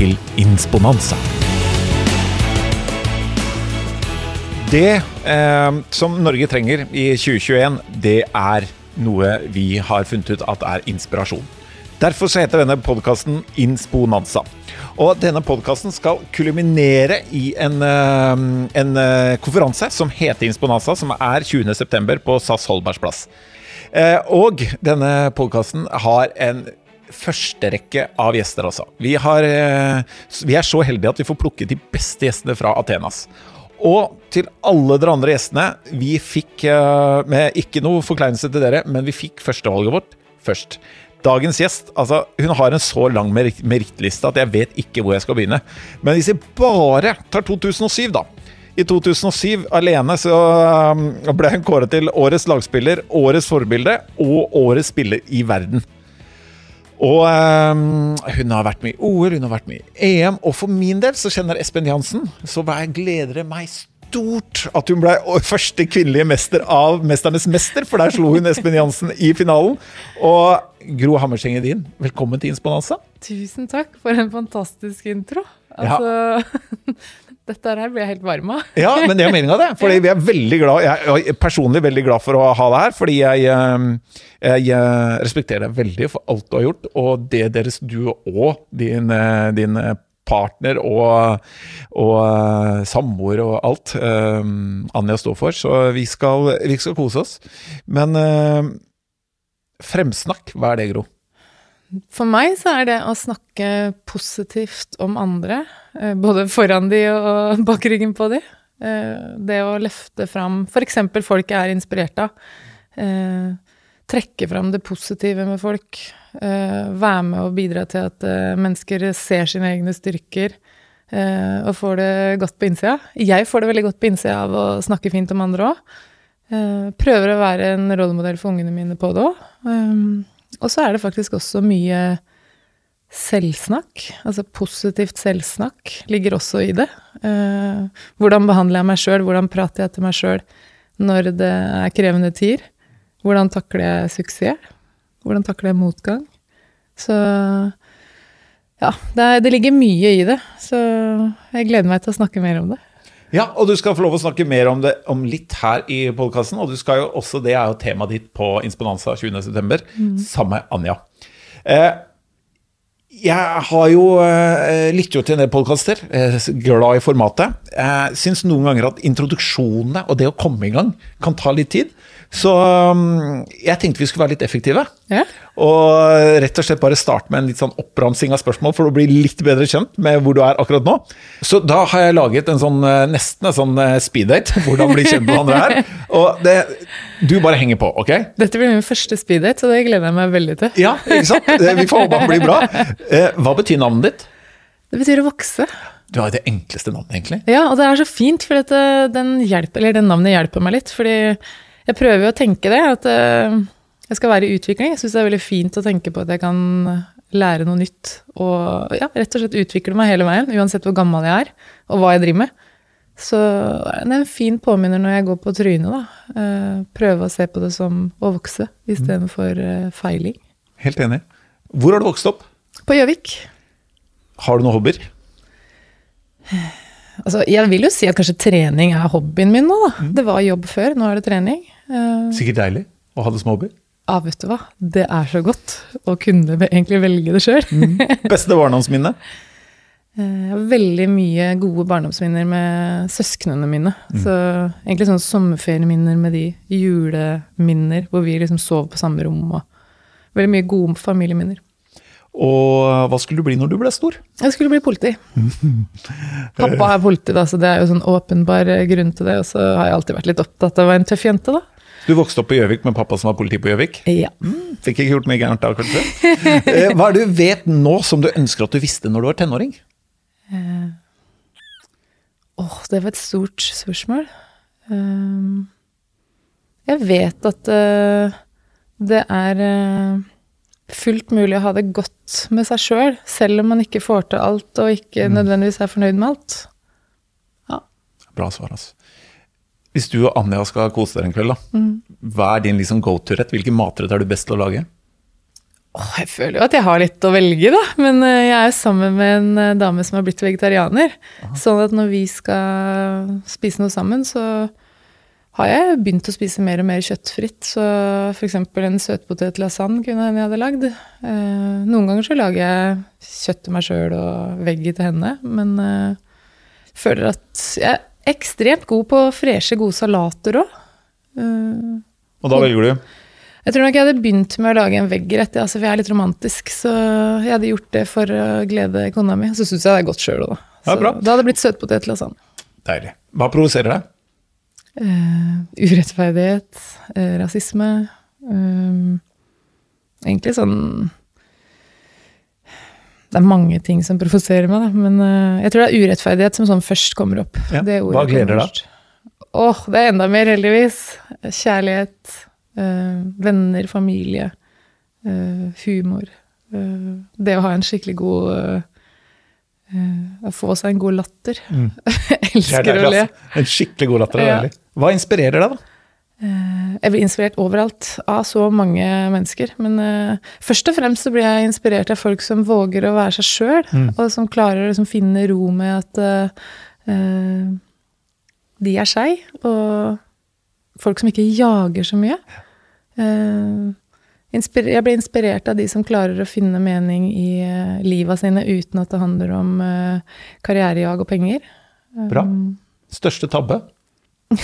til Insponanza. Det eh, som Norge trenger i 2021, det er noe vi har funnet ut at er inspirasjon. Derfor så heter denne podkasten Insponanza. Og denne podkasten skal kulminere i en, eh, en eh, konferanse som heter Insponanza, som er 20.9. på SAS Holbergs plass. Eh, og denne podkasten har en førsterekke av gjester, altså. Vi, har, vi er så heldige at vi får plukket de beste gjestene fra Athenas. Og til alle dere andre gjestene, vi fikk, med ikke noe forkleinelse til dere, men vi fikk førstevalget vårt først. Dagens gjest altså, hun har en så lang merittliste at jeg vet ikke hvor jeg skal begynne. Men hvis vi bare tar 2007, da. I 2007 alene så ble hun kåret til årets lagspiller, årets forbilde og årets spiller i verden. Og um, hun har vært med i OL, hun har vært med i EM, og for min del så kjenner Espen Jansen, så gleder det meg stort at hun ble første kvinnelige mester av 'Mesternes mester', for der slo hun Espen Jansen i finalen. Og Gro Hammerseng Edin, velkommen til Insponanza. Tusen takk for en fantastisk intro. Altså, ja. Dette her blir jeg helt varm av. ja, men det er meninga, det. Fordi vi er veldig glad Jeg er personlig veldig glad for å ha det her. Fordi jeg, ehm, jeg eh, respekterer deg veldig for alt du har gjort, og det deres du og din, eh, din partner og, og eh, samboer og alt um, Anja står for. Så vi skal, vi skal kose oss. Men uh, fremsnakk, hva er det, Gro? For meg så er det å snakke positivt om andre, eh, både foran de og bak ryggen på de. Eh, det å løfte fram f.eks. folk jeg er inspirert av. Eh, trekke fram det positive med folk. Være med og bidra til at mennesker ser sine egne styrker og får det godt på innsida. Jeg får det veldig godt på innsida av å snakke fint om andre òg. Prøver å være en rollemodell for ungene mine på det òg. Og så er det faktisk også mye selvsnakk. Altså positivt selvsnakk ligger også i det. Eh, hvordan behandler jeg meg sjøl? Hvordan prater jeg til meg sjøl når det er krevende tider? Hvordan takler jeg suksess? Hvordan takler jeg motgang? Så ja, det, er, det ligger mye i det. Så jeg gleder meg til å snakke mer om det. Ja, og du skal få lov å snakke mer om det om litt her i podkasten. Og du skal jo også, det er jo temaet ditt på Insponanza 20.9. Mm. Sammen med Anja. Eh, jeg har jo eh, lyttet jo til en del podkaster, eh, glad i formatet. Jeg syns noen ganger at introduksjonene og det å komme i gang kan ta litt tid. Så um, jeg tenkte vi skulle være litt effektive. Ja. Og rett og slett bare starte med en litt sånn oppramsing av spørsmål for å bli litt bedre kjent med hvor du er akkurat nå. Så da har jeg laget en sånn eh, nesten en sånn eh, speeddate. Hvordan bli kjent med andre her. Og det, du bare henger på, ok? Dette blir min første speeddate, så det gleder jeg meg veldig til. Ja, ikke sant? Vi får håpe han blir bra. Eh, hva betyr navnet ditt? Det betyr å vokse. Du har jo det enkleste navnet, egentlig. Ja, og det er så fint, for den, hjelper, den navnet hjelper meg litt. fordi jeg prøver jo å tenke det, at uh, jeg skal være i utvikling. Jeg syns det er veldig fint å tenke på at jeg kan lære noe nytt. Og ja, rett og slett utvikle meg hele veien, uansett hvor gammel jeg er, og hva jeg driver med. Så det er en fin påminner når jeg går på trynet, da. Uh, prøve å se på det som å vokse istedenfor uh, eh, feiling. Helt enig. Hvor har du vokst opp? På Gjøvik. Har du noen hobbyer? Altså, jeg vil jo si at kanskje trening er hobbyen min nå, da. Mm. Det var jobb før, nå er det trening. Uh, Sikkert deilig å ha det som hobby? Ja, vet du hva. Det er så godt å kunne egentlig velge det sjøl. mm. Beste barndomsminne? Uh, veldig mye gode barndomsminner med søsknene mine. Mm. Så egentlig sånn sommerferieminner med de. Juleminner hvor vi liksom sov på samme rom. og Veldig mye gode familieminner. Og hva skulle du bli når du ble stor? Jeg skulle bli politi. Pappa er politi, da, så det er jo sånn åpenbar grunn til det. Og så har jeg alltid vært litt opptatt av å være en tøff jente, da. Du vokste opp på Gjøvik med pappa som var politi på Gjøvik? Ja. Mm, fikk ikke gjort mye gærent da, kanskje? Eh, hva er det du vet nå som du ønsker at du visste når du var tenåring? Eh, Åh, det var et stort spørsmål. Um, jeg vet at uh, det er uh, fullt mulig å ha det godt med seg sjøl, selv, selv om man ikke får til alt og ikke mm. nødvendigvis er fornøyd med alt. Ja. Bra svar, altså. Hvis du og Anja skal kose dere en kveld, da, mm. hva er din liksom go to-rett? Hvilken matrett er du best til å lage? Åh, jeg føler jo at jeg har litt å velge, da. Men uh, jeg er sammen med en uh, dame som har blitt vegetarianer. Aha. Sånn at når vi skal spise noe sammen, så har jeg begynt å spise mer og mer kjøttfritt. Så f.eks. en søtpotetlasagne kunne hende jeg hadde lagd. Eh, noen ganger så lager jeg kjøtt til meg sjøl og veggie til henne, men eh, føler at jeg ekstremt god på freshe, gode salater òg. Uh, og da velger du? Jeg tror nok jeg hadde begynt med å lage en veggrett, altså, for jeg er litt romantisk. Så jeg hadde gjort det for å glede kona mi. Så syns jeg det er godt sjøl òg, da. Så ja, det hadde blitt sånn. Deilig. Hva provoserer deg? Uh, urettferdighet, uh, rasisme. Uh, egentlig sånn Det er mange ting som provoserer meg, da, men uh, jeg tror det er urettferdighet som sånn først kommer opp. Ja. Hva gleder deg? Åh, oh, det er enda mer, heldigvis. Kjærlighet, venner, familie, humor. det å ha en skikkelig god Uh, å få seg en god latter. Mm. elsker å le. En skikkelig god latter er deilig. Hva inspirerer deg, da? Uh, jeg blir inspirert overalt av så mange mennesker. Men uh, først og fremst så blir jeg inspirert av folk som våger å være seg sjøl, mm. og som klarer å liksom, finne ro med at de er seg, og folk som ikke jager så mye. Uh, jeg blir inspirert av de som klarer å finne mening i uh, liva sine uten at det handler om uh, karrierejag og penger. Bra. Største tabbe?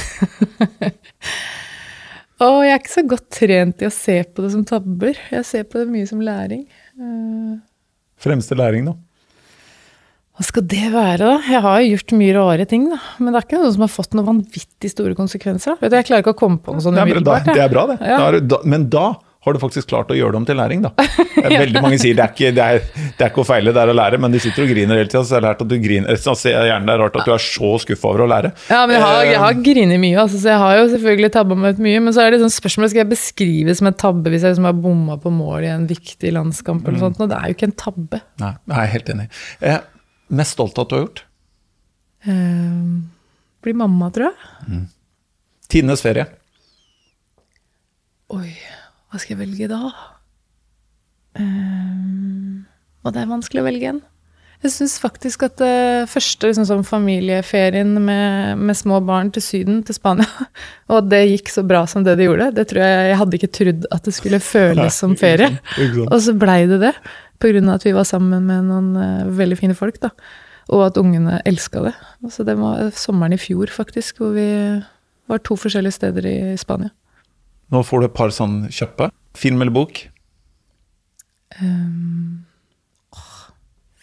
Å, jeg er ikke så godt trent i å se på det som tabber. Jeg ser på det mye som læring. Uh, Fremste læring, da? Hva skal det være, da? Jeg har jo gjort mye rare ting, da. Men det er ikke noe som har fått noen vanvittig store konsekvenser. Da. Vet du, Jeg klarer ikke å komme på noe sånt umiddelbart. Det er bra, det. Ja. Da, men da har du faktisk klart å gjøre det om til læring, da. Veldig mange sier det er ikke, det er, det er ikke å feile, det er å lære, men de sitter og griner hele tida. Så har lært at du griner, så jeg gjerne det er rart at du er så skuffa over å lære. Ja, men jeg har, jeg har grinet mye, altså, så jeg har jo selvfølgelig tabba meg ut mye. Men så er det sånn spørsmål skal jeg beskrive som en tabbe hvis jeg liksom har bomma på mål i en viktig landskamp eller noe sånt. Og det er jo ikke en tabbe. Nei, jeg er helt enig. Eh, mest stolt av at du har gjort? Eh, blir mamma, tror jeg. Mm. Tidenes ferie? Oi. Hva skal jeg velge da? Um, og det er vanskelig å velge en. Jeg syns faktisk at uh, første liksom, sånn familieferien med, med, små barn til Syden, til Spania, og at det gikk så bra som det det gjorde, det tror jeg Jeg hadde ikke trodd at det skulle føles som ferie. Og så blei det det, av at vi var sammen med noen uh, veldig fine folk, da. Og at ungene elska det. Så det var sommeren i fjor, faktisk, hvor vi var to forskjellige steder i Spania. Nå får du et par sånn kjappe. Film eller bok? Um,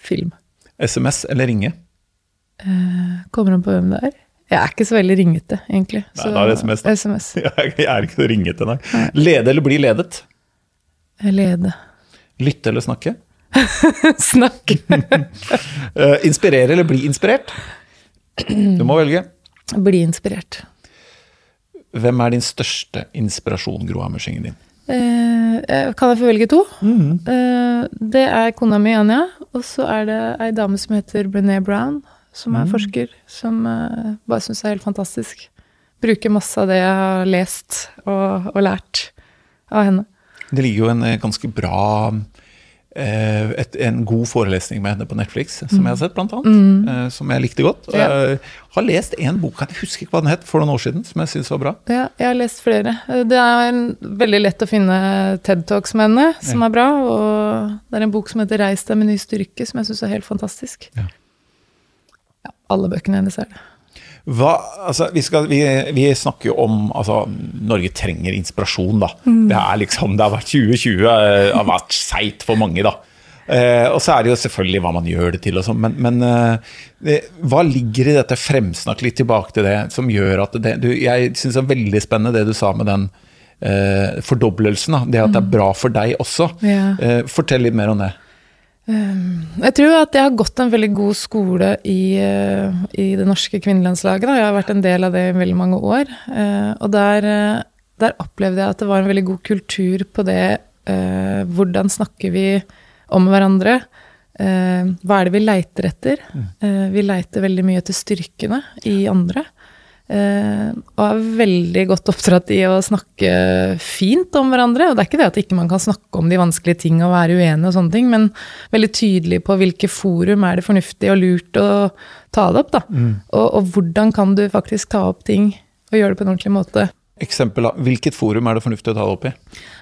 film. SMS eller ringe? Uh, kommer an på hvem det er. Jeg er ikke så veldig ringete, egentlig. Nei, da er det SMS. Da. SMS. Jeg er ikke så ringete, nei. nei. Lede eller bli ledet? Lede. Lytte eller snakke? snakke. uh, inspirere eller bli inspirert? Du må velge. Bli inspirert. Hvem er din største inspirasjon, Gro Hammersingen din? Eh, kan jeg få velge to? Mm. Eh, det er kona mi, Anja. Og så er det ei dame som heter Brené Brown, som er mm. forsker. Som eh, bare syns er helt fantastisk. Bruker masse av det jeg har lest og, og lært av henne. Det ligger jo en eh, ganske bra et, en god forelesning med henne på Netflix, som mm. jeg har sett, blant annet. Mm. Eh, som jeg likte godt. Ja. Jeg har lest en bok, jeg husker ikke hva den het, for noen år siden, som jeg syns var bra. Ja, jeg har lest flere. Det er veldig lett å finne TED Talks med henne, som ja. er bra. Og det er en bok som heter 'Reis deg med ny styrke', som jeg syns er helt fantastisk. Ja. alle bøkene hennes er det. Hva, altså, vi, skal, vi, vi, snakker jo om altså, Norge trenger inspirasjon, da. Mm. Det, er liksom, det har vært 2020 Det har vært seigt for mange, da. Eh, og så er det jo selvfølgelig hva man gjør det til, og sånn, men, men eh, hva ligger i dette fremsnakk litt tilbake til det, som gjør at det du, Jeg syns det er veldig spennende det du sa med den eh, fordoblelsen. Da, det at det er mm. bra for deg også. Ja. Eh, fortell litt mer om det. Um, jeg tror at jeg har gått en veldig god skole i, uh, i det norske kvinnelandslaget. Da. Jeg har vært en del av det i veldig mange år. Uh, og der, uh, der, opplevde jeg at det var en veldig god kultur på det Hvordan snakker vi om hverandre? hva er det vi leiter etter? Mm. vi leiter veldig mye etter styrkene i andre. Uh, og er veldig godt oppdratt i å snakke fint om hverandre. Og det er ikke det at ikke man kan snakke om de vanskelige ting og være uenig og sånne ting, men veldig tydelig på hvilke forum er det fornuftig og lurt å ta det opp, da. Mm. Og, og, hvordan kan du faktisk ta opp ting og gjøre det på en ordentlig måte. Eksempel, Hvilket forum er det fornuftig å ta det opp i?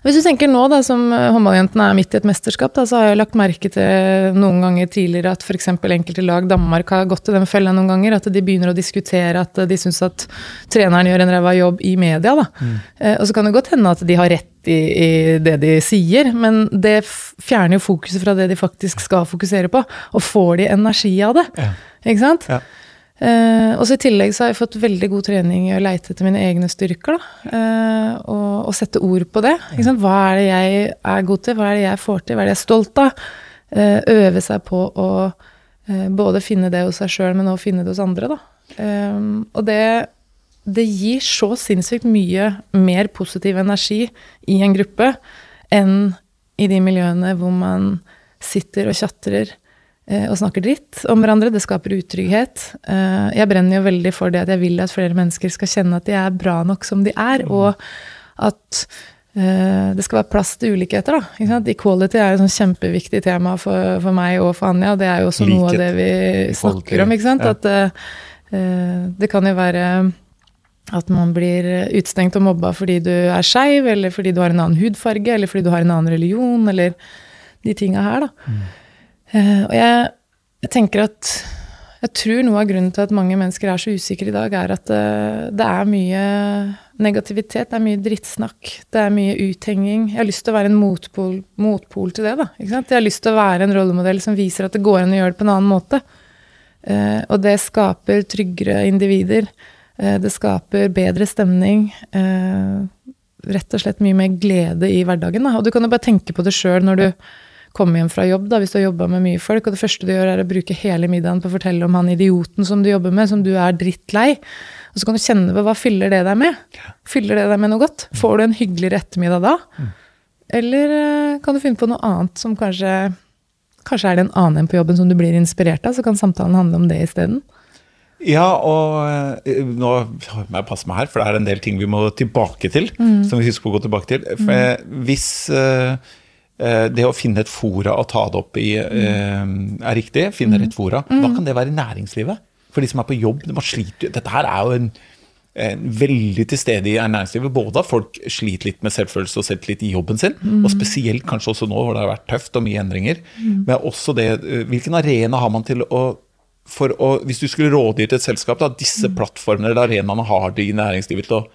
Hvis du tenker nå da, som håndballjentene er midt i et mesterskap, da, så har jeg lagt merke til noen ganger tidligere at f.eks. enkelte lag, Danmark har gått til den fella noen ganger, at de begynner å diskutere at de syns at treneren gjør en ræva jobb i media. da. Mm. Eh, og så kan det godt hende at de har rett i, i, det de sier, men det fjerner jo fokuset fra det de faktisk skal fokusere på, og får de energi av det. Ja. Ikke sant? Ja. Uh, og så I tillegg så har jeg fått veldig god trening i å leite etter mine egne styrker. Da. Uh, og, og, sette ord på det. Hva er det jeg er god til, hva er det jeg får til, hva er det jeg er stolt av? Uh, øve seg på å både finne det hos seg sjøl, men også finne det hos andre. Da. og det, det gir så sinnssykt mye mer positiv energi i en gruppe enn i de miljøene hvor man sitter og tjatrer og snakker dritt om hverandre. Det skaper utrygghet. Eh, jeg brenner jo veldig for det at jeg vil at flere mennesker skal kjenne at de er bra nok som de er, mm. og at eh, det skal være plass til ulikheter. Da. Equality er et sånn kjempeviktig tema for, for, meg og for Anja, og det er jo også Likhet. noe av det vi snakker om. ikke sant? Ja. At det kan jo være at man blir utstengt og mobba fordi du er skeiv, eller fordi du har en annen hudfarge, eller fordi du har en annen religion, eller de tinga her, da. Mm. Uh, og jeg, jeg, tenker at jeg tror noe av grunnen til at mange mennesker er så usikre i dag, er at det, det er mye negativitet, det er mye drittsnakk, det er mye uthenging. Jeg har lyst til å være en motpol, motpol til det. da, ikke sant? Jeg har lyst til å være en rollemodell som viser at det går an å gjøre det på en annen måte. Uh, og det skaper tryggere individer. det skaper bedre stemning. rett og slett mye mer glede i hverdagen. Da. Og du kan jo bare tenke på det sjøl når du komme hjem fra jobb, da, hvis du har jobba med mye folk, og det første du gjør, er å bruke hele middagen på å fortelle om han idioten som du jobber med, som du er drittlei. Og så kan du kjenne på hva fyller det deg med? Fyller det deg med noe godt? Får du en hyggeligere ettermiddag da? Mm. Eller eh, kan du finne på noe annet som kanskje Kanskje er det en annen enn på jobben som du blir inspirert av, så kan samtalen handle om det isteden? Ja, og eh, nå må jeg passe meg her, for det er en del ting vi må tilbake til. Mm. Som vi husker på å gå tilbake til. For mm. hvis Eh, det å finne et fora å ta det opp i eh, er riktig. Finne rett fora. Hva mm. kan det være i næringslivet? For de som er på jobb. Man sliter, dette her er jo en, en veldig til stede i næringslivet. Både at folk sliter litt med selvfølelse og selvtillit i jobben sin, mm. og spesielt kanskje også nå hvor det har vært tøft og mye endringer. Mm. Men også det eh, Hvilken arena har man til å for å, Hvis du skulle rådgitt et selskap, da, disse plattformene eller arenaene har de i næringslivet til å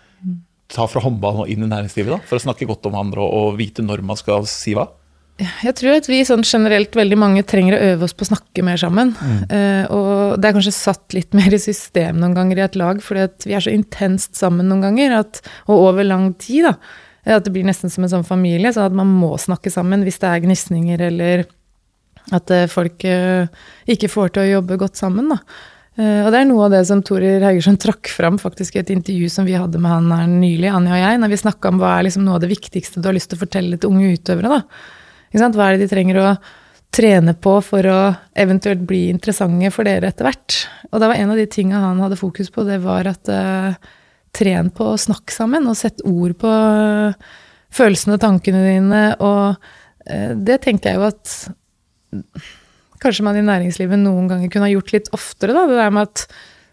ta fra håndballen og inn i næringslivet, da, for å snakke godt om andre og, og vite når man skal si hva? Jeg tror at vi sånn generelt veldig mange trenger å øve oss på å snakke mer sammen. Mm. Uh, og det er kanskje satt litt mer i system noen ganger i et lag, fordi at vi er så intenst sammen noen ganger, at, og over lang tid, da. At det blir nesten som en sånn familie, sånn at man må snakke sammen hvis det er gnisninger eller at uh, folk uh, ikke får til å jobbe godt sammen, da. Og det er noe av det som Torir Haugersson trakk fram faktisk i et intervju som vi hadde med han her nylig, Anja og jeg, når vi snakka om hva er liksom noe av det viktigste du har lyst til å fortelle til unge utøvere. da. Hva er det de trenger å trene på for å eventuelt bli interessante for dere etter hvert? Og det var en av de tinga han hadde fokus på, det var at uh, tren på å snakke sammen og sette ord på uh, følelsene og tankene dine, og uh, det tenker jeg jo at kanskje man i næringslivet noen ganger kunne ha gjort litt oftere. Da, det der med at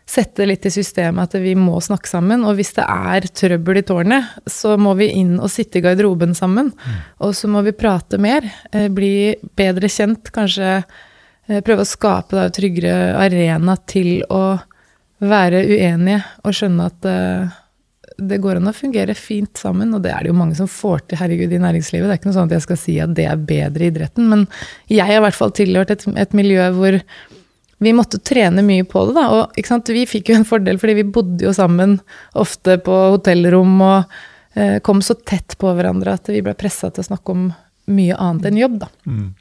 sette litt i systemet at vi må snakke sammen. Og hvis det er trøbbel i tårnet, så må vi inn og sitte i garderoben sammen. Mm. Og så må vi prate mer, eh, bli bedre kjent, kanskje eh, prøve å skape da, tryggere arena til å være uenige og skjønne at uh, det går an å fungere fint sammen, og det er det jo mange som får til, herregud, i næringslivet. Det er ikke noe sånn at jeg skal si at det er bedre i idretten, men jeg har i hvert fall tilhørt et, et miljø hvor vi måtte trene mye på det, da. Og vi fikk jo en fordel fordi vi bodde jo sammen ofte på hotellrom og eh, kom så tett på hverandre at vi ble pressa til å snakke om mye annet enn jobb, da. Mm.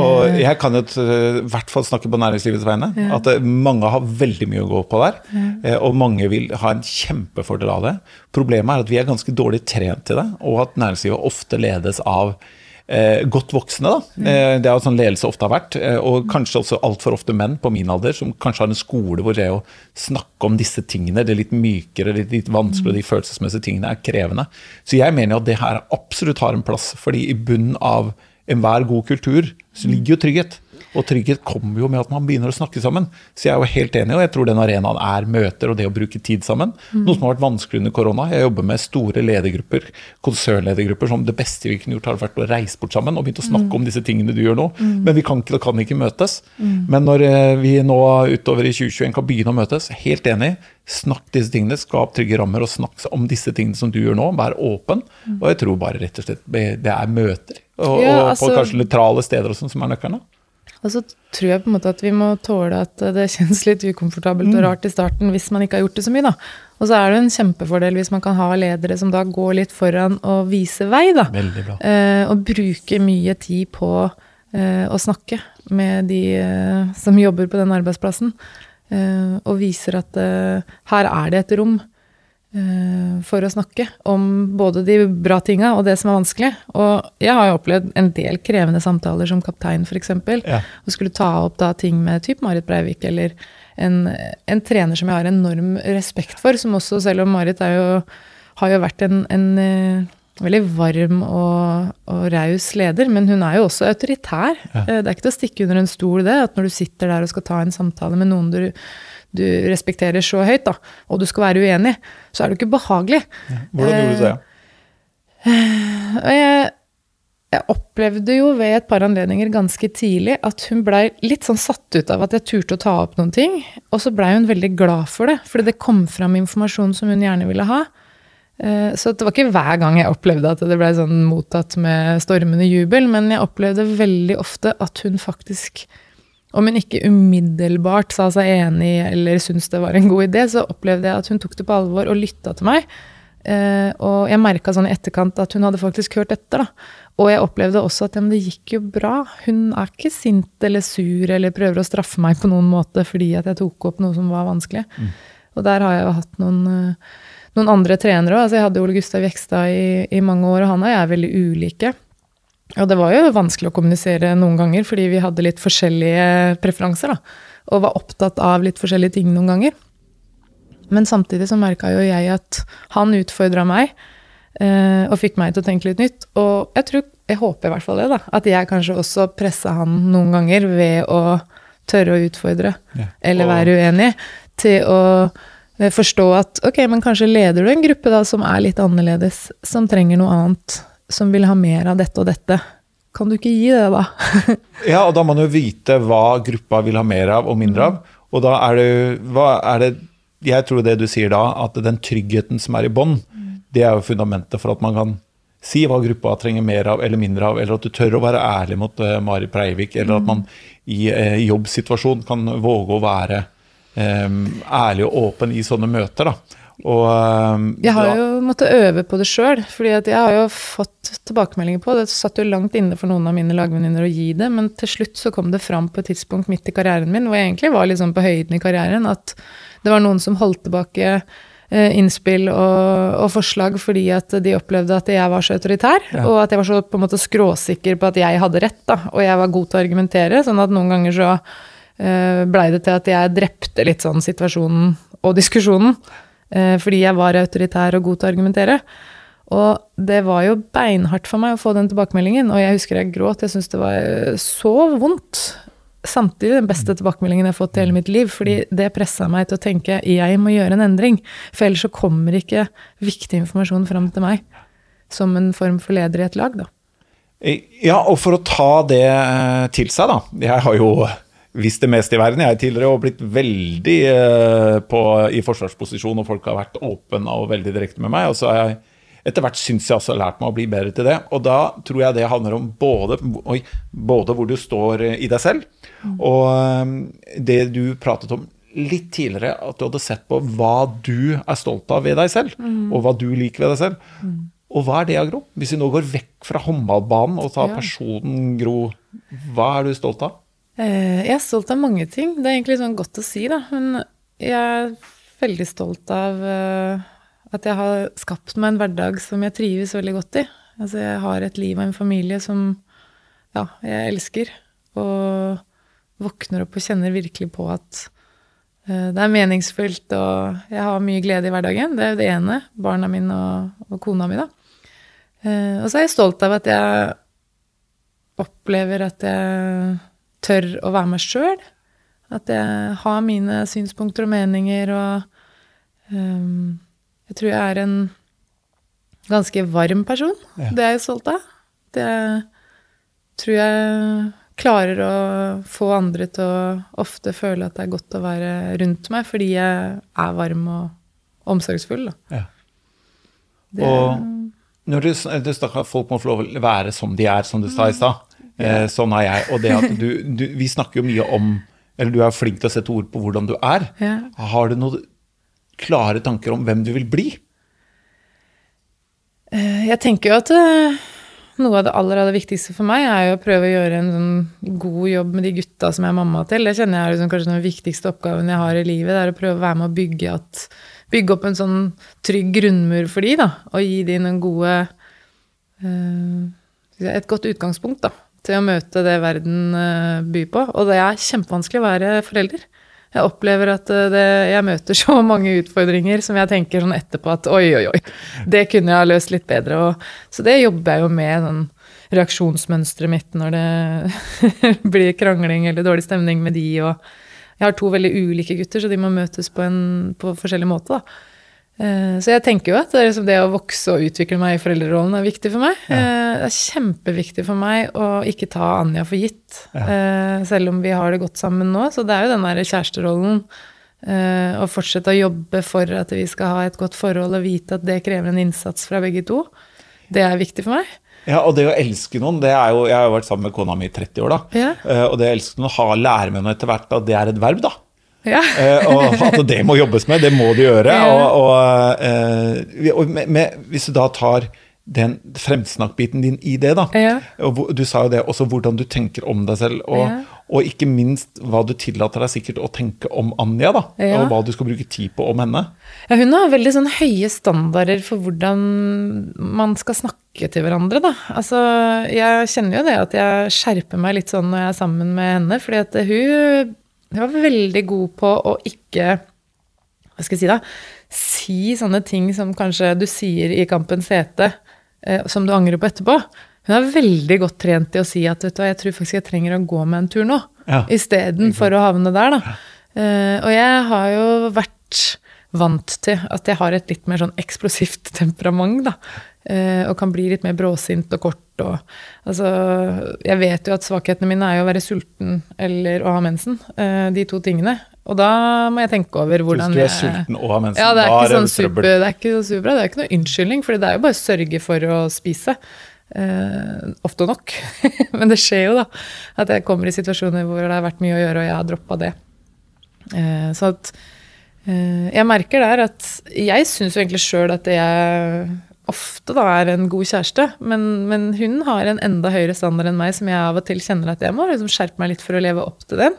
Og jeg kan jo i hvert fall snakke på næringslivets vegne. At eh, mange har veldig mye å gå på der. Ja. Og mange vil ha en kjempefordel av det. Problemet er at vi er ganske dårlig trent til det, og at næringslivet ofte ledes av Eh, godt voksne, da. Eh, det er jo sånn ledelse ofte har vært. Eh, og kanskje også altfor ofte menn på min alder, som kanskje har en skole hvor det å snakke om disse tingene, det litt mykere, det litt vanskelig, og de følelsesmessige tingene er krevende. Så jeg mener jo at det her absolutt har en plass, fordi i bunnen av enhver god kultur så ligger jo trygghet. Og trygghet kommer jo med at man begynner å snakke sammen. Så jeg er jo helt enig, og jeg tror den arenaen er møter og det å bruke tid sammen. Noe som har vært vanskelig under korona. Jeg jobber med store ledergrupper, konsernledergrupper, som det beste vi kunne gjort, har vært å reise bort sammen og begynt å snakke om disse tingene du gjør nå. Men vi kan ikke, kan ikke møtes. Men når eh, vi nå utover i 2021 kan begynne å møtes, helt enig. Snakk disse tingene, skap trygge rammer og snakk om disse tingene som du gjør nå. Vær åpen. Og jeg tror bare rett og slett det er møter. Og, Ja, altså- på kanskje nøytrale steder og sånn som er nøkkelen. Og så tror jeg på en måte at vi må tåle at det kjennes litt ukomfortabelt og rart i starten hvis man ikke har gjort det så mye, da. Og så er det en kjempefordel hvis man kan ha ledere som da går litt foran og viser vei, da. Veldig bra. Eh, og bruker mye tid på eh, å snakke med de eh, som jobber på den arbeidsplassen. Eh, og viser at eh, her er det et rom for å snakke om både de bra tinga og det som er vanskelig. Og jeg har jo opplevd en del krevende samtaler som kaptein, f.eks. Ja. Og skulle ta opp da ting med typ Marit Breivik eller en, en trener som jeg har enorm respekt for, som også, selv om Marit er jo, har jo vært en, en eh, veldig varm og, og raus leder, men hun er jo også autoritær. Ja. Eh, Det er ikke til å stikke under en stol det, at når du sitter der og skal ta en samtale med noen du, du respekterer så høyt, da, og du skal være uenig, så er det jo ikke behagelig. Hvordan gjorde du det? Og jeg, jeg opplevde jo ved et par anledninger ganske tidlig at hun blei litt sånn satt ut av at jeg turte å ta opp noen ting. Og så blei hun veldig glad for det, fordi det kom fram informasjon som hun gjerne ville ha. Eh, Så det var ikke hver gang jeg opplevde at det blei sånn mottatt med stormende jubel, men jeg opplevde veldig ofte at hun faktisk om hun ikke umiddelbart sa seg enig eller syntes det var en god idé, så opplevde jeg at hun tok det på alvor og lytta til meg. Eh, og jeg merka sånn i etterkant at hun hadde faktisk hørt etter. da. Og jeg opplevde også at ja, det gikk jo bra. Hun er ikke sint eller sur eller prøver å straffe meg på noen måte fordi at jeg tok opp noe som var vanskelig. Og der har jeg jo hatt noen, eh, noen andre trenere òg. Altså jeg hadde Ole Gustav Jekstad i, i mange år, og han og jeg er veldig ulike. Og det var jo vanskelig å kommunisere noen ganger, fordi vi hadde litt forskjellige preferanser, da. Og var opptatt av litt forskjellige ting noen ganger. Men samtidig så merka jo jeg at han utfordra meg, eh, og fikk meg til å tenke litt nytt. Og jeg tror, jeg håper i hvert fall det, da. At jeg kanskje også pressa han noen ganger ved å tørre å utfordre, Ja. eller være uenig, til å eh, forstå at ok, men kanskje leder du en gruppe da som er litt annerledes, som trenger noe annet, som vil ha mer av dette og dette. Kan du ikke gi det, da? Ja, og da må man jo vite hva gruppa vil ha mer av og mindre av. Og da er det, hva er det Jeg tror det du sier da, at den tryggheten som er i bånn, det er jo fundamentet for at man kan si hva gruppa trenger mer av eller mindre av, eller at du tør å være ærlig mot uh, Mari Breivik, eller at man i uh, jobbsituasjon kan våge å være um, ærlig og åpen i sånne møter. da. Og, um, Jeg har da- jo måttet øve på det sjøl, fordi jeg har jo fått tilbakemeldinger på det. Det satt jo langt inne for noen av mine lagvenninner å gi det, men til slutt så kom det fram på et tidspunkt midt i karrieren min, hvor jeg egentlig var liksom på høyden i karrieren, at det var noen som holdt tilbake eh, innspill og, og forslag fordi at de opplevde at jeg var så autoritær, Ja. og at jeg var så på en måte skråsikker på at jeg hadde rett, da, og jeg var god til å argumentere, sånn at noen ganger så uh, blei det til at jeg drepte litt sånn situasjonen og diskusjonen. Eh, fordi jeg var autoritær og god til å argumentere. Og det var jo beinhardt for meg å få den tilbakemeldingen, og jeg husker jeg gråt. Jeg syntes det var eh, så vondt. Samtidig den beste tilbakemeldingen jeg har fått i hele mitt liv, fordi det pressa meg til å tenke jeg må gjøre en endring, for ellers så kommer ikke viktig informasjon fram til meg som en form for leder i et lag, da. Ja, og for å ta det eh, til seg, da. Jeg har jo visst det meste i verden, jeg tidligere, og blitt veldig eh, på, i forsvarsposisjon, og folk har vært åpne og veldig direkte med meg. Og så har jeg etter hvert syns jeg også har lært meg å bli bedre til det. Og da tror jeg det handler om både, oi, både hvor du står eh, i deg selv, og eh, det du pratet om litt tidligere, at du hadde sett på hva du er stolt av ved deg selv, og hva du liker ved deg selv. Og hva er det, Gro? Hvis vi nå går vekk fra håndballbanen og tar Ja. personen Gro, hva er du stolt av? Eh, Jeg er stolt av mange ting. Det er egentlig sånn godt å si, da. Men jeg er veldig stolt av eh, at jeg har skapt meg en hverdag som jeg trives veldig godt i. Altså, jeg har et liv og en familie som ja, jeg elsker. Og våkner opp og kjenner virkelig på at eh, det er meningsfullt, og jeg har mye glede i hverdagen. Det er jo det ene. Barna mine og, og kona mi, da. Og så er jeg stolt av at jeg opplever at jeg tør å være meg sjøl. At jeg har mine synspunkter og meninger, og um, jeg tror jeg er en ganske varm person. Ja. Det er jeg stolt av. Det tror jeg klarer å få andre til å ofte føle at det er godt å være rundt meg, fordi jeg er varm og omsorgsfull. Da. Ja. Det, Og når du, du snakker folk må få lov å være som de er, som du sa i stad. Eh, sånn er jeg. Og det at du, du Vi snakker jo mye om Eller du er flink til å sette ord på hvordan du er. Ja. Har du noen klare tanker om hvem du vil bli? Eh, Jeg tenker jo at eh, noe av det aller, aller viktigste for meg er jo å prøve å gjøre en sånn god jobb med de gutta som jeg er mamma til. Det kjenner jeg er liksom kanskje den viktigste oppgaven jeg har i livet. Det er å prøve å være med å bygge, at, bygge opp en sånn trygg grunnmur for de, da. Og gi de noen gode eh, Et godt utgangspunkt, da. Til å møte det verden eh, byr på. Og det er kjempevanskelig å være forelder. Jeg opplever at eh, det, jeg møter så mange utfordringer som jeg tenker sånn etterpå at oi, oi, oi, det kunne jeg ha løst litt bedre. Og, så det jobber jeg jo med, den reaksjonsmønsteret mitt når det blir krangling eller dårlig stemning med de. Og jeg har to veldig ulike gutter, så de må møtes på en på forskjellig måte. da. Eh, Så jeg tenker jo at det, er liksom det å vokse og utvikle meg i foreldrerollen er viktig for meg. Ja. Det er kjempeviktig for meg å ikke ta Anja for gitt, ja. selv om vi har det godt sammen nå. Så det er jo den der kjæresterollen. eh, Å fortsette å jobbe for at vi skal ha et godt forhold og vite at det krever en innsats fra begge to. Det er viktig for meg. Ja, og det å elske noen, det er jo Jeg har jo vært sammen med kona mi i 30 år, da. Ja. Eh, og det å elske noen, ha, lære med noe etter hvert, da, det er et verb, da. Ja. Eh, og at det må jobbes med, det må du gjøre. Og, og, eh, og med, med, hvis du da tar den fremsnakkbiten din i det, da. Ja. Du sa jo det, også hvordan du tenker om deg selv, og, Ja. og ikke minst hva du tillater deg sikkert å tenke om Anja, da. Ja. Og hva du skal bruke tid på om henne. Ja, hun har veldig sånn høye standarder for hvordan man skal snakke til hverandre, da. Altså, jeg kjenner jo det at jeg skjerper meg litt sånn når jeg er sammen med henne, fordi at hun, hun var veldig god på å ikke Hva skal jeg si, da? Si sånne ting som kanskje du sier i Kampens hete, eh, som du angrer på etterpå. Hun er veldig godt trent i å si at vet du jeg tror faktisk jeg trenger å gå med en tur nå, Ja. istedenfor å havne der, da. Eh, og jeg har jo vært vant til at jeg har et litt mer sånn eksplosivt temperament, da. Eh, og kan bli litt mer bråsint og kort og Altså, jeg vet jo at svakhetene mine er jo å være sulten eller å ha mensen. Eh, de to tingene. Og da må jeg tenke over hvordan Hvis du er sulten og har mensen, ja, det er ikke sånn super, det er ikke så superbra. Det er ikke noe unnskyldning, for det er jo bare å sørge for å spise. Eh, ofte nok. Men det skjer jo, da. At jeg kommer i situasjoner hvor det har vært mye å gjøre, og jeg har droppa det. Eh, så at eh, Jeg merker der at jeg syns jo egentlig sjøl at jeg ofte da er en god kjæreste, men, men hun har en enda høyere standard enn meg, som jeg av og til kjenner at jeg må liksom skjerpe meg litt for å leve opp til den.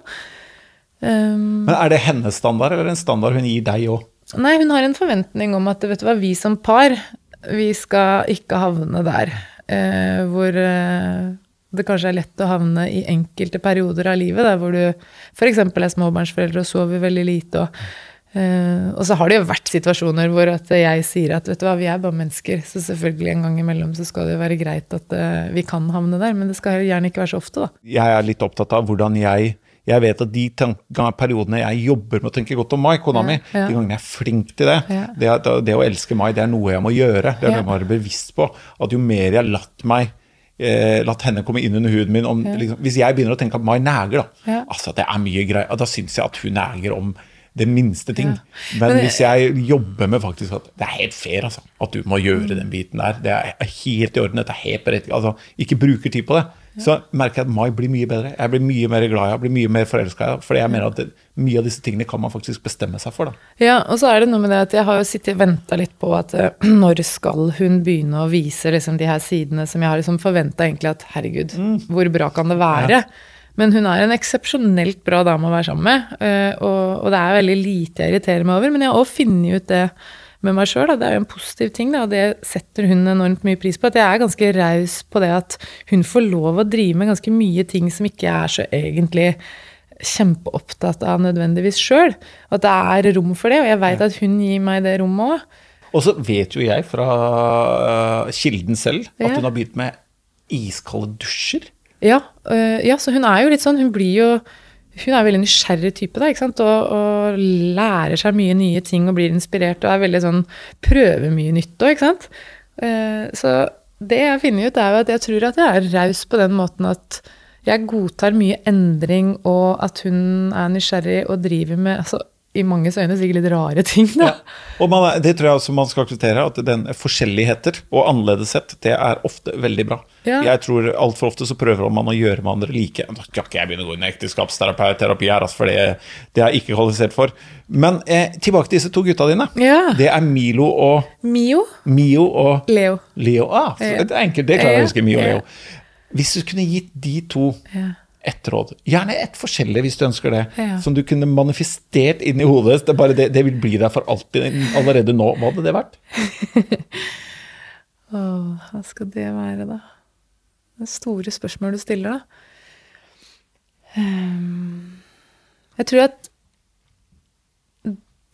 Um, Men er det hennes standard, eller en standard hun gir deg òg? Nei, hun har en forventning om at vet du hva, vi som par, vi skal ikke havne der. uh, hvor uh, det kanskje er lett å havne i enkelte perioder av livet, der hvor du f.eks. er småbarnsforeldre og sover veldig lite. Og, eh, og så har det jo vært situasjoner hvor at jeg sier at vet du hva, vi er bare mennesker, så selvfølgelig en gang imellom så skal det jo være greit at uh, vi kan havne der, men det skal gjerne ikke være så ofte, da. Jeg er litt opptatt av hvordan jeg jeg vet at de periodene jeg jobber med å tenke godt om Mai, kona mi, ja. de gangene jeg er flink til det, Ja. det, det å elske Mai, det er noe jeg må gjøre. Det er noe jeg må være bevisst på. At jo mer jeg har latt meg eh, latt henne komme inn under huden min om, liksom, Hvis jeg begynner å tenke at Mai neger, da altså det er mye greier, da syns jeg at hun neger om det minste ting. Ja. Men Men- hvis jeg jobber med faktisk at det er helt fair altså, at du må gjøre den biten der, det er helt i orden, dette er helt berettiget, altså, ikke bruker tid på det, så merker jeg at mai blir mye bedre. Jeg blir mye mer glad henne, blir mye mer forelska i. Fordi jeg mener at det, mye av disse tingene kan man faktisk bestemme seg for. da. Ja, og så er det noe med det at jeg har jo sittet og venta litt på at eh, når skal hun begynne å vise liksom de her sidene som jeg har liksom forventa egentlig at herregud, hvor bra kan det være? Men hun er en eksepsjonelt bra dame å være sammen med, eh, og, og det er veldig lite jeg irriterer meg over. Men jeg har også funnet ut det med meg sjøl, det er jo en positiv ting, da, og det setter hun enormt mye pris på. At jeg er ganske raus på det at hun får lov å drive med ganske mye ting som ikke er så egentlig kjempeopptatt av nødvendigvis sjøl. At det er rom for det, og jeg veit at hun gir meg det rommet òg. Og så vet jo jeg fra øh, kilden selv at hun har begynt med iskalde dusjer. Ja, øh, ja, så hun er jo litt sånn Hun blir jo Hun er veldig nysgjerrig type, da? Og, og lærer seg mye nye ting og blir inspirert og er veldig sånn Prøver mye nytt òg, sant? Eh, så det jeg finner ut, er jo at jeg tror at jeg er raus på den måten at jeg godtar mye endring, og at hun er nysgjerrig og driver med altså, i manges øyne sikkert litt rare ting, da. Ja. Og man, det tror jeg også man skal akseptere, at den forskjelligheter og annerledeshet, det er ofte veldig bra. Ja. Jeg tror altfor ofte så prøver man å gjøre med andre like. Nå skal ikke jeg begynne å gå inn i ekteskapsterapi her, altså, for det, det er jeg ikke kvalifisert for. Men eh, tilbake til disse to gutta dine. Ja. Det er Milo og Mio. Mio og Leo. Leo. Ah, det er enkelt, det klarer jeg å huske. Mio og Leo. Hvis du kunne gitt de to Ja. Ett råd, gjerne ett forskjellig hvis du ønsker det, Ja. som du kunne manifestert inn i hodet, det, det, det vil bli der for alltid allerede nå, hva hadde det vært? Åh, hva skal det være, da? Det store spørsmål du stiller, da. Um, jeg tror at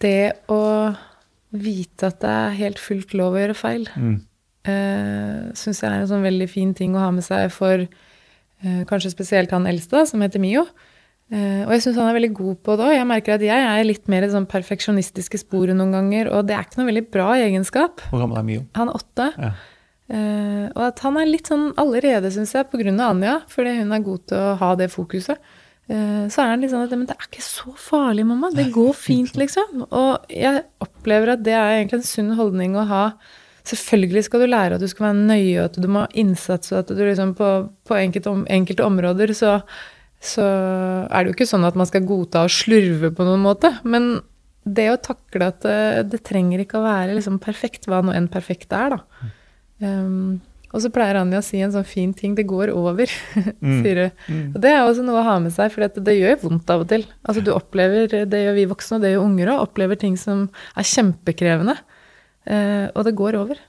det å vite at det er helt fullt lov å gjøre feil, mm. uh, syns jeg er en sånn veldig fin ting å ha med seg for eh, kanskje spesielt han eldste, som heter Mio. Eh, og jeg syns han er veldig god på det òg. Jeg merker at jeg er litt mer i sånn perfeksjonistiske sporet noen ganger, og det er ikke noe veldig bra egenskap. Hvor gammel er Mio? Han er åtte. Ja. Eh, og at han er litt sånn allerede, syns jeg, pga. Anja, fordi hun er god til å ha det fokuset. Eh, så er han litt sånn at Men det er ikke så farlig, mamma. Det går fint, liksom. Og jeg opplever at det er egentlig en sunn holdning å ha. Selvfølgelig skal du lære at du skal være nøye, at du må ha innsats, og at du liksom på, på enkelte, om, enkelte områder så, så er det jo ikke sånn at man skal godta å slurve på noen måte. Men det å takle at det, det trenger ikke å være liksom perfekt, hva nå enn perfekt er, da. Um, og så pleier Anja å si en sånn fin ting 'det går over', sier hun. Og det er også noe å ha med seg, for det, det gjør vondt av og til. Altså Du opplever, det gjør vi voksne, og det gjør unger òg, opplever ting som er kjempekrevende. Eh, og det går over.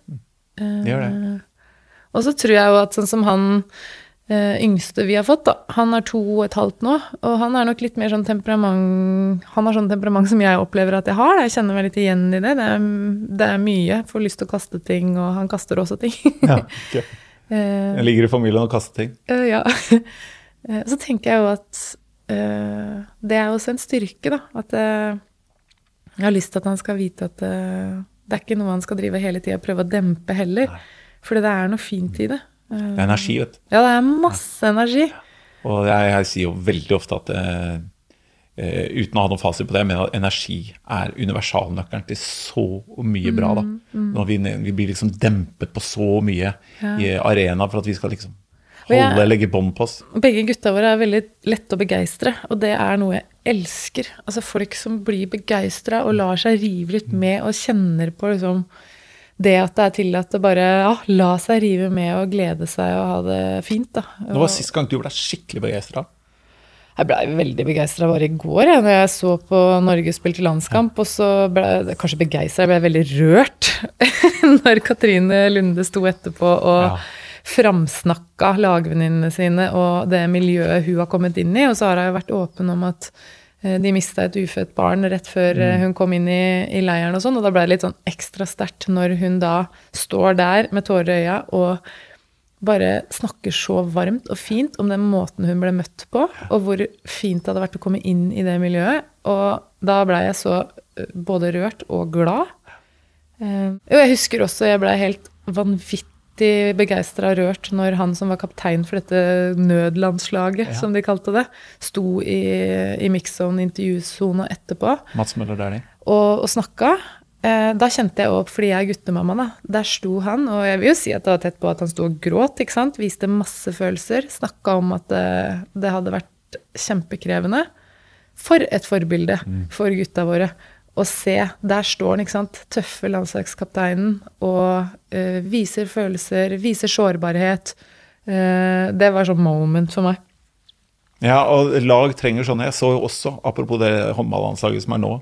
Det gjør det. Eh, og så tror jeg jo at sånn som han uh, yngste vi har fått, da, han er to og et halvt nå, og han er nok litt mer sånn temperament Han har sånn temperament som jeg opplever at jeg har. Da. Jeg kjenner meg litt igjen i det. Det er, det er mye. Får lyst til å kaste ting, og han kaster også ting. Ja, okay. Jeg ligger i familien og kaster ting. Ja. Så tenker jeg jo at det er også en styrke, da. At jeg har lyst til at han skal vite at det er ikke noe man skal drive hele tida og prøve å dempe heller. Fordi det er noe fint i det. Det er energi, vet du. ja, det er masse energi. Og jeg, jeg sier jo veldig ofte at uh, uh, uten å ha noen fasit på det, jeg mener at energi er universalnøkkelen til så mye bra. da. Når vi, vi blir liksom dempet på så mye i arena for at vi skal liksom holde, legge bånd på oss. Begge gutta våre er veldig lette å begeistre, og det er noe jeg elsker. Altså folk som blir begeistra og lar seg rive litt med og kjenner på liksom det at det er tillatt å bare ja, la seg rive med og glede seg og ha det fint. da. Det var sist gang du ble skikkelig begeistra. Jeg blei veldig begeistra bare i går, jeg, når jeg så på Norge spilte landskamp. Og så ble jeg kanskje begeistra, jeg ble veldig rørt når Katrine Lunde sto etterpå og Ja. Framsnakka lagvenninnene sine og det miljøet hun har kommet inn i. Og så har hun vært åpen om at eh, de mista et ufødt barn rett før mm. hun kom inn i, i leiren og sånn. Og da ble det litt sånn ekstra sterkt når hun da står der med tårer i øya og bare snakker så varmt og fint om den måten hun ble møtt på, og hvor fint det hadde vært å komme inn i det miljøet. Og da blei jeg så eh, både rørt og glad. Eh, og jeg husker også jeg blei helt vanvittig vanvittig begeistra rørt når han som var kaptein for dette nødlandslaget, Ja. som de kalte det, sto i, i mix-zone intervjusona etterpå Mats Møller Dæhlie. og, og snakka. Eh, da kjente jeg opp, fordi jeg er guttemamma, da. Der sto han, og jeg vil jo si at det var tett på at han sto og gråt, ikke sant. Viste masse følelser. Snakka om at det, det hadde vært kjempekrevende. For et forbilde for gutta våre. Å se, der står han, ikke sant. Tøffe landslagskapteinen og uh, viser følelser, viser sårbarhet. Uh, det var sånn moment for meg. Ja, og lag trenger sånne. Jeg så jo også, apropos det håndballandslaget som er nå,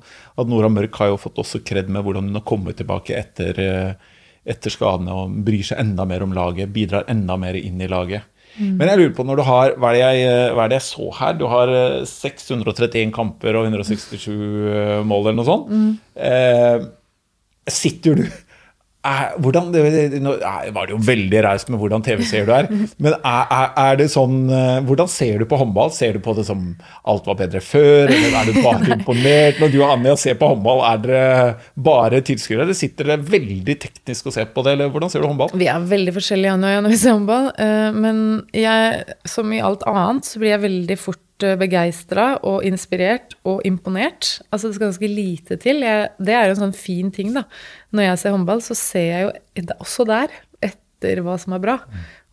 at Nora Mørk har jo fått også kred med hvordan hun har kommet tilbake etter, eh, etter skadene og bryr seg enda mer om laget, bidrar enda mer inn i laget. Men jeg lurer på, når du har Hva er det jeg, eh, hva er det jeg så her? Du har eh, 631 kamper og 167 mål eller noe sånt. Eh, sitter du er, hvordan, Nå var det jo veldig raust med hvordan TV-seer du er, men er, er, er det sånn eh, Hvordan ser du på håndball? Ser du på det som alt var bedre før, eller er du bare imponert? Når du og Anja ser på håndball, er dere bare tilskuere, eller sitter dere veldig teknisk og ser på det, eller hvordan ser du håndball? Vi er veldig forskjellige, Anja og jeg, når vi ser håndball. eh, Men jeg, som i alt annet, så blir jeg veldig fort begeistra og inspirert og imponert. Altså det skal ganske lite til. Jeg, det er jo en sånn fin ting, da. Når jeg ser håndball, så ser jeg jo også der etter hva som er bra.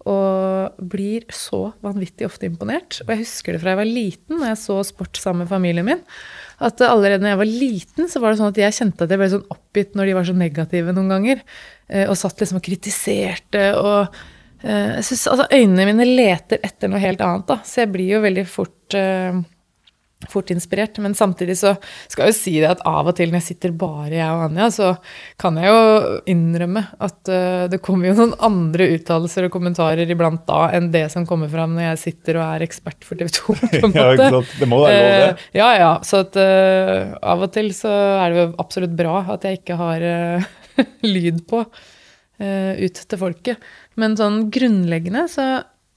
Og blir så vanvittig ofte imponert. Og jeg husker det fra jeg var liten, når jeg så sport sammen med familien min. At allerede når jeg var liten, så var det sånn at jeg kjente at jeg ble sånn oppgitt når de var så negative noen ganger. eh, Og satt liksom og kritiserte og eh, jeg synes, altså Øynene mine leter etter noe helt annet, da. Så jeg blir jo veldig fort uh, fort inspirert. Men samtidig så skal jeg jo si det at av og til når jeg sitter bare jeg og Anja, så kan jeg jo innrømme at uh, det kommer jo noen andre uttalelser og kommentarer iblant da enn det som kommer fram når jeg sitter og er ekspert for TV 2, på en Ja, måte. ikke sant? Det må være lov, det. Uh, ja, ja. Så at eh, av og til så er det jo absolutt bra at jeg ikke har eh, lyd på eh, ut til folket. Men sånn grunnleggende så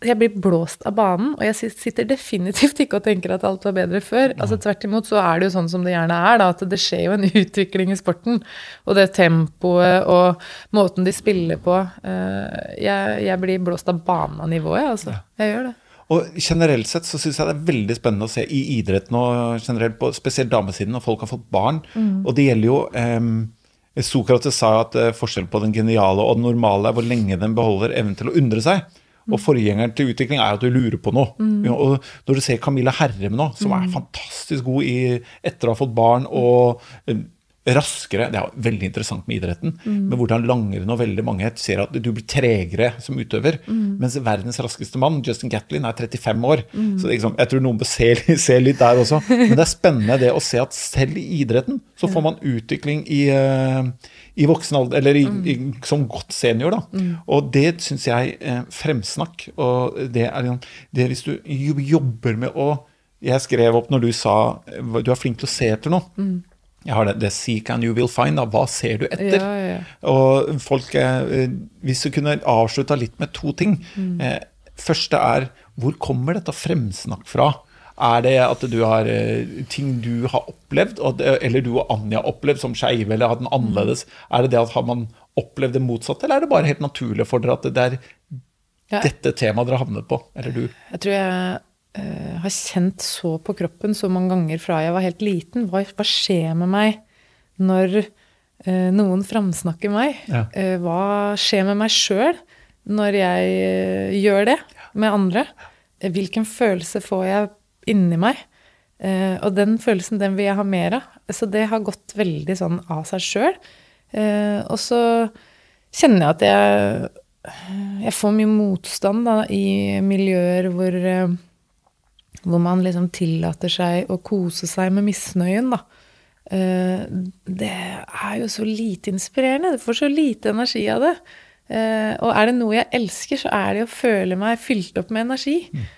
jeg blir blåst av banen, og jeg sitter definitivt ikke og tenker at alt var bedre før. Altså Tvert imot så er det jo sånn som det gjerne er, da, at det skjer jo en utvikling i sporten. Og det tempoet og måten de spiller på. eh, jeg, jeg blir blåst av banen av nivået, altså. Jeg gjør det. Og generelt sett så syns jeg det er veldig spennende å se i idretten, og generelt på spesielt damesiden, når folk har fått barn. Og det gjelder jo em, Sokrates sa at eh, forskjellen på den geniale og den normale er hvor lenge den beholder evnen til å undre seg. Og forgjengeren til utvikling er at du lurer på noe. Mm. Og når du ser Camilla Herrem nå, som er fantastisk god i, etter å ha fått barn og eh, raskere Det er veldig interessant med idretten, men hvordan langrenn og veldig mange ser at du blir tregere som utøver. Mens verdens raskeste mann, Justin Gatlin, er 35 år. Så liksom, jeg tror noen bør se, se litt der også. Men det er spennende det å se at selv i idretten så får man utvikling i, eh, i voksen alder, eller i, i, som godt senior. da. Og det syns jeg eh, fremsnakk. Og det er det Hvis du jobber med å Jeg skrev opp når du sa du er flink til å se etter noe. Jeg har det, det seek and you will find. da, Hva ser du etter? Ja, ja, ja. Og folk, eh, Hvis du kunne avslutta litt med to ting. Eh, første er hvor kommer dette fremsnakk fra? Er det at du har eh, ting du har opplevd, eller du og Anja har opplevd som skeive, eller hatt den annerledes? Er det det at har man opplevd det motsatte, eller er det bare helt naturlig for dere at det er dette temaet dere har havnet på? Eller du? Jeg tror jeg eh, har kjent så på kroppen så mange ganger fra jeg var helt liten. Hva, hva skjer med meg når uh, noen framsnakker meg? Ja. Uh, hva skjer med meg sjøl når jeg gjør det med andre? Hvilken følelse får jeg inni meg? Og den følelsen, den vil jeg ha mer av. Så det har gått veldig sånn av seg sjøl. Og så kjenner jeg at jeg jeg får mye motstand da, i miljøer hvor, hvor man liksom tillater seg å kose seg med misnøyen, da. Eh, Det er jo så lite inspirerende. Du får så lite energi av det. Eh, Og er det noe jeg elsker, så er det å føle meg fylt opp med energi. Mm.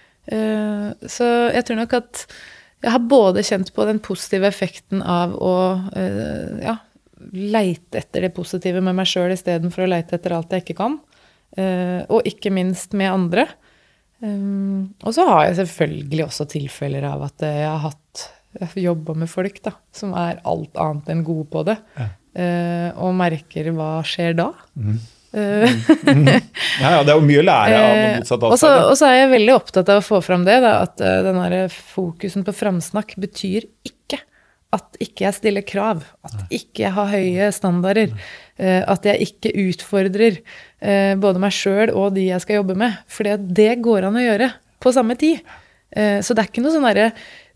Så jeg tror nok at jeg har både kjent på den positive effekten av å eh, ja, leite etter det positive med meg sjøl istedenfor å leite etter alt jeg ikke kan. Eh, og ikke minst med andre. Um, og så har jeg selvfølgelig også tilfeller av at jeg har hatt jobba med folk da, som er alt annet enn gode på det. Eh, og merker hva skjer da. Eh, Ja, ja, det er jo mye å lære av noe motsatt atferd. og så er jeg veldig opptatt av å få fram det, da, at eh, den der fokusen på framsnakk betyr ikke at ikke jeg stiller krav, at ikke jeg har høye standarder, eh, at jeg ikke utfordrer eh, både meg sjøl og de jeg skal jobbe med. For det går an å gjøre på samme tid. Eh, Så det er ikke noe sånn derre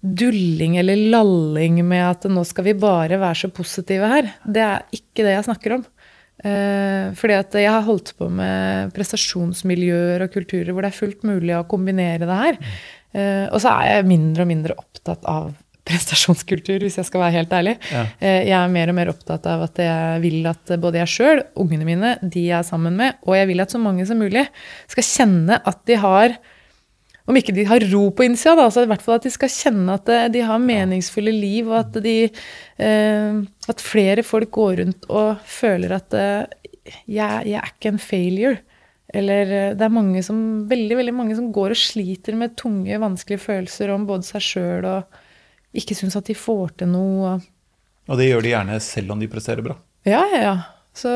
dulling eller lalling med at nå skal vi bare være så positive her. Det er ikke det jeg snakker om. Eh, fordi at jeg har holdt på med prestasjonsmiljøer og kulturer hvor det er fullt mulig å kombinere det her. Eh, og så er jeg mindre og mindre opptatt av prestasjonskultur, hvis jeg skal være helt ærlig. Ja. Eh, jeg er mer og mer opptatt av at jeg vil at både jeg sjøl, ungene mine, de jeg er sammen med, og jeg vil at så mange som mulig skal kjenne at de har om ikke de har ro på innsida, da, så i hvert fall at de skal kjenne at eh, de har meningsfulle liv, og at, de, eh, at flere folk går rundt og føler at jeg, jeg er ikke en failure. Eller det er mange som, veldig, veldig mange som går og sliter med tunge, vanskelige følelser om både seg sjøl og ikke syns at de får til noe. og det gjør de gjerne selv om de presterer bra. ja, ja, ja. Så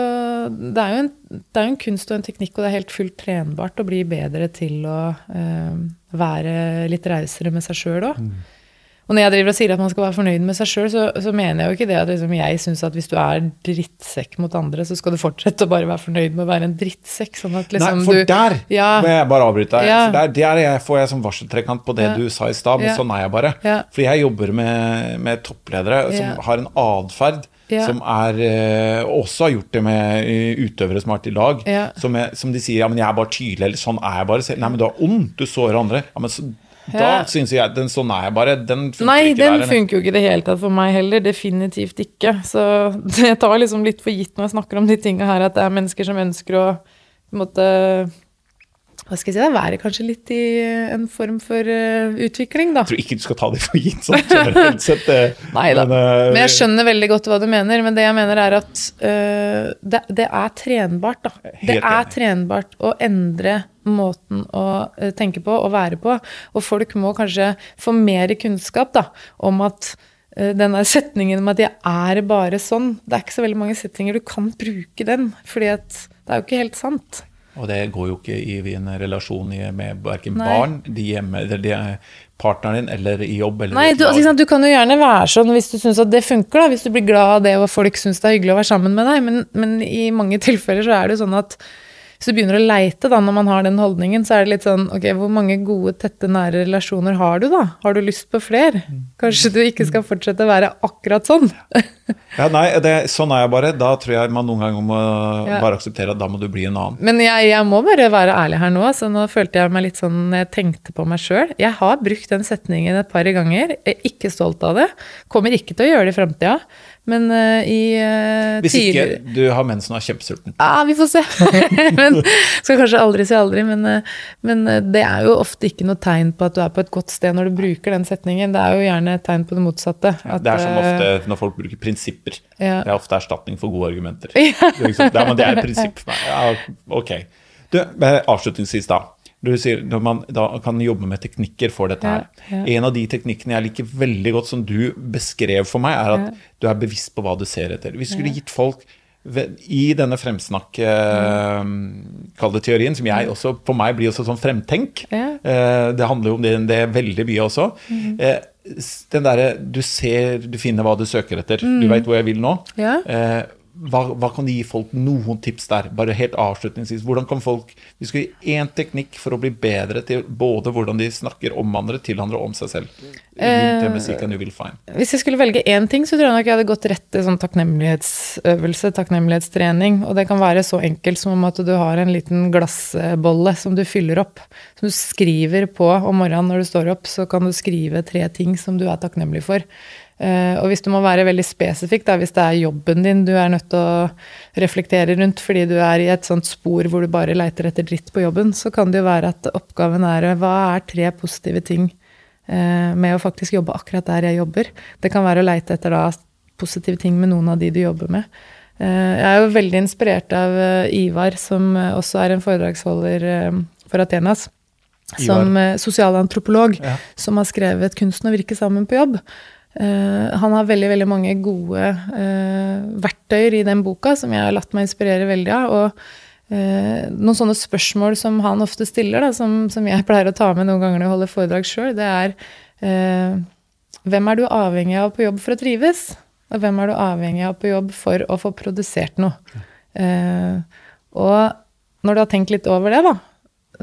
det er, jo en, det er jo en kunst og en teknikk, og det er helt fullt trenbart å bli bedre til å eh, være litt rausere med seg sjøl òg. Og når jeg driver og sier at man skal være fornøyd med seg sjøl, så, så mener jeg jo ikke det at liksom, jeg syns at hvis du er drittsekk mot andre, så skal du fortsette å bare være fornøyd med å være en drittsekk. Sånn at liksom Nei, for du der Ja. må jeg bare avbryte deg. Ja. Der, der jeg, får jeg som varseltrekant på det Ja. du sa i stad, men sånn er jeg bare. Ja. Fordi jeg jobber med, med toppledere som har en atferd Ja. som er eh, Også har gjort det med utøvere som har vært i lag. Ja. Som, er, som de sier ja, men jeg er bare tydelig, eller sånn er jeg bare. Nei, men du er ond, du sårer andre. Ja, men så, Da syns jeg den sånn er jeg bare. Den funker Nei, ikke den der. den funker jo ikke i det hele tatt for meg heller. Definitivt ikke. Så jeg tar liksom litt for gitt når jeg snakker om de tinga her, at det er mennesker som ønsker å på en måte Hva skal jeg si, være kanskje litt i en form for uh, utvikling, da. Jeg tror ikke du skal ta det for gitt sånn generelt sett. eh, Nei da. men, uh, Men jeg skjønner veldig godt hva du mener. Men det jeg mener er at uh, det, det er trenbart, da. Det er trenbart å endre måten å øh, tenke på og være på. Og folk må kanskje få mer kunnskap da, om at øh, denne setningen om at 'jeg er bare sånn', det er ikke så veldig mange setninger du kan bruke den. fordi det er jo ikke helt sant. Og det går jo ikke i en relasjon med verken barn, de hjemme, eller de er partneren din, eller i jobb. Eller Nei, du, sant, du kan jo gjerne være sånn hvis du syns at det funker, da, hvis du blir glad av det og folk syns det er hyggelig å være sammen med deg, men, men i mange tilfeller så er det jo sånn at hvis du begynner å leite da, når man har den holdningen, så er det litt sånn ok, hvor mange gode, tette, nære relasjoner har du da? Har du lyst på flere? Kanskje du ikke skal fortsette å være akkurat sånn? Ja, nei, det, sånn er jeg bare. Da tror jeg man noen ganger må Ja. bare akseptere at da må du bli en annen. Men jeg, jeg må bare være ærlig her nå. Så nå følte jeg meg litt sånn Jeg tenkte på meg sjøl. Jeg har brukt den setningen et par ganger. Jeg er ikke stolt av det. Kommer ikke til å gjøre det i framtida. Men uh, i uh, Hvis ikke du har mensen og er kjempesulten. Ja, vi får se. men Skal kanskje aldri si aldri, men, uh, men det er jo ofte ikke noe tegn på at du er på et godt sted når du bruker den setningen. Det er jo gjerne et tegn på det motsatte. at, det er som ofte når folk bruker prinsipper. Ja. Det er ofte erstatning for gode argumenter. Det er liksom, ja, men det er et prinsipp for meg. Ja, ok. Du, avslutningsvis da. Du sier når man da kan jobbe med teknikker for dette her. Ja, ja. En av de teknikkene jeg liker veldig godt, som du beskrev for meg, er at du er bevisst på hva du ser etter. Vi skulle gitt folk i denne fremsnakk eh, teorien, som jeg også for meg blir også sånn fremtenk. Ja. Eh, det handler jo om det, det veldig mye også. Mm. den derre Du ser, du finner hva du søker etter. Du veit hvor jeg vil nå. Hva, hva kan du gi folk noen tips der? Bare helt avslutningsvis. Hvordan kan folk Vi skal gi én teknikk for å bli bedre til både hvordan de snakker om andre, til andre og om seg selv. Uh. Hvis jeg skulle velge én ting, så tror jeg nok jeg hadde gått rett til sånn takknemlighetsøvelse, takknemlighetstrening. Og det kan være så enkelt som om at du har en liten glassbolle som du fyller opp. Som du skriver på om morgenen når du står opp, så kan du skrive tre ting som du er takknemlig for. Eh, og hvis du må være veldig spesifikk, da, hvis det er jobben din du er nødt til å reflektere rundt fordi du er i et sånt spor hvor du bare leiter etter dritt på jobben, så kan det jo være at oppgaven er hva er tre positive ting eh, med å faktisk jobbe akkurat der jeg jobber. Det kan være å leite etter da positive ting med noen av de du jobber med. Eh, jeg er jo veldig inspirert av eh, Ivar, som eh, også er en foredragsholder eh, for Athenas. Som eh, sosialantropolog, Ja. som har skrevet 'Kunsten å virke sammen på jobb'. Eh, han har veldig veldig mange gode uh, verktøyer i den boka som jeg har latt meg inspirere veldig av. og eh, noen sånne spørsmål som han ofte stiller, da, som, som, jeg pleier å ta med noen ganger når jeg holder foredrag sjøl, det er hvem er du avhengig av på jobb for å trives? Og hvem er du avhengig av på jobb for å få produsert noe? Og når du har tenkt litt over det, da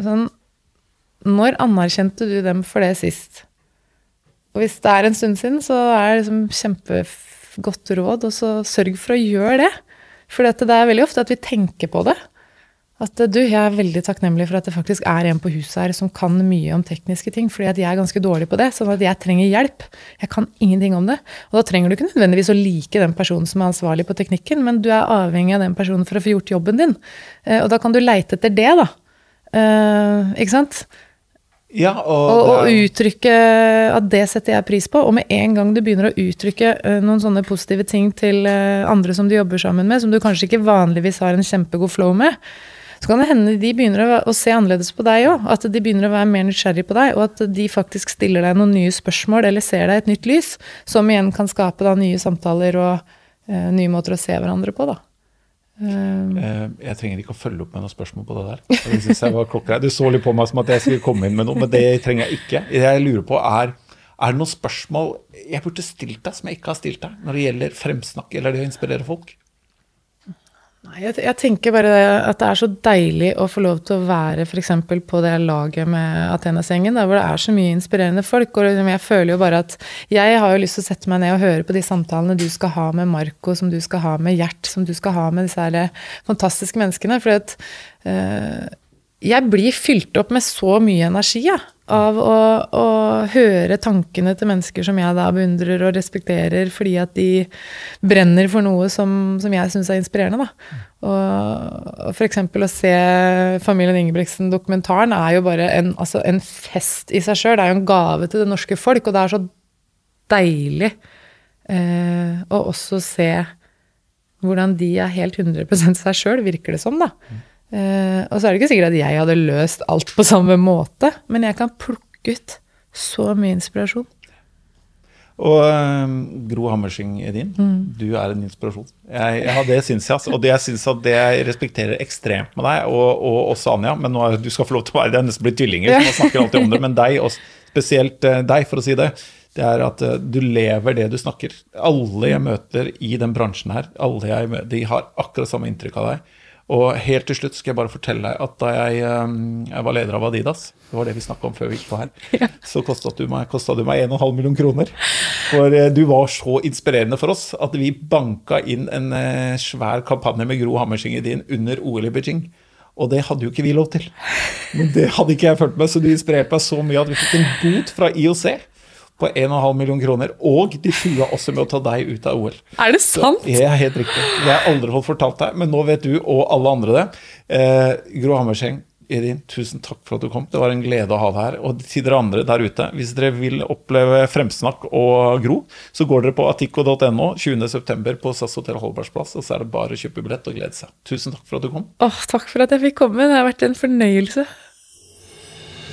sånn, Når anerkjente du dem for det sist? Og hvis det er en stund siden, så er det liksom kjempegodt råd, og så sørg for å gjøre det. For det er veldig ofte at vi tenker på det. At du, jeg er veldig takknemlig for at det faktisk er en på huset her som kan mye om tekniske ting, fordi at jeg er ganske dårlig på det, sånn at jeg trenger hjelp. Jeg kan ingenting om det. Og da trenger du ikke nødvendigvis å like den personen som er ansvarlig på teknikken, men du er avhengig av den personen for å få gjort jobben din. Eh, og da kan du leite etter det, da. Uh, ikke sant? Ja, og, og, og, uttrykke at det setter jeg pris på. Og med en gang du begynner å uttrykke uh, noen sånne positive ting til uh, andre som du jobber sammen med, som du kanskje ikke vanligvis har en kjempegod flow med, så kan det hende de begynner å, å se annerledes på deg òg. At de begynner å være mer nysgjerrig på deg, og at de faktisk stiller deg noen nye spørsmål eller ser deg et nytt lys, som igjen kan skape da nye samtaler og uh, nye måter å se hverandre på, da. Um. Jeg trenger ikke å følge opp med noen spørsmål på det der. Det synes jeg var. Du så litt på meg som at jeg skulle komme inn med noe, men det trenger jeg ikke. Jeg lurer på, er, er det noen spørsmål jeg burde stilt deg som jeg ikke har stilt deg, når det gjelder fremsnakk eller det å inspirere folk? Nei, jeg, jeg, tenker bare at det er så deilig å få lov til å være f.eks. på det laget med Athenas-gjengen, hvor det er så mye inspirerende folk. Og liksom, jeg føler jo bare at jeg har jo lyst til å sette meg ned og høre på de samtalene du skal ha med Marco, som du skal ha med Gjert, som du skal ha med disse her fantastiske menneskene. For at øh, jeg blir fylt opp med så mye energi, ja av å, å, høre tankene til mennesker som jeg da beundrer og respekterer fordi at de brenner for noe som, som jeg syns er inspirerende. Da. Og f.eks. å se Familien Ingebrigtsen-dokumentaren er jo bare en, altså en fest i seg sjøl. Det er jo en gave til det norske folk, og det er så deilig eh, å også se hvordan de er helt 100 seg sjøl, virker det som, da. Uh, og så er det ikke sikkert at jeg hadde løst alt på samme måte, men jeg kan plukke ut så mye inspirasjon. Og um, Gro Hammersing Edin, mm. du er en inspirasjon. Jeg, ja, det syns jeg. Altså. Og det jeg synes at det jeg respekterer ekstremt med deg, og, og også Anja Men nå er, du skal få lov til å være det, nesten blitt tvillinger, så man snakker alltid om det. Men deg, og spesielt uh, deg, for å si det, det er at uh, du lever det du snakker. Alle jeg møter i den bransjen her, alle jeg møter, de har akkurat samme inntrykk av deg. Og helt til slutt skal jeg bare fortelle deg at da jeg, um, jeg var leder av Adidas, det var det vi snakka om før vi gikk på her, ja. så kosta du meg, du meg 1,5 million kroner. For uh, du var så inspirerende for oss at vi banka inn en uh, svær kampanje med Gro Hammersing din under OL i Beijing. Og det hadde jo ikke vi lov til. Men det hadde ikke jeg følt med, så du inspirerte meg så mye at vi fikk en bot fra IOC på 1,5 million kroner. Og de trua også med å ta deg ut av OL. Er det sant? Så, ja, helt riktig. Det har aldri fått fortalt deg, men nå vet du og alle andre det. Eh, Gro Hammerseng, Edin, tusen takk for at du kom. Det var en glede å ha deg her. Og til dere andre der ute, hvis dere vil oppleve Fremsnakk og Gro, så går dere på atiko.no 20.9. på SAS Hotell Holbergs plass, og så er det bare å kjøpe billett og glede seg. Tusen takk for at du kom. Åh, takk for at jeg fikk komme. Det har vært en fornøyelse.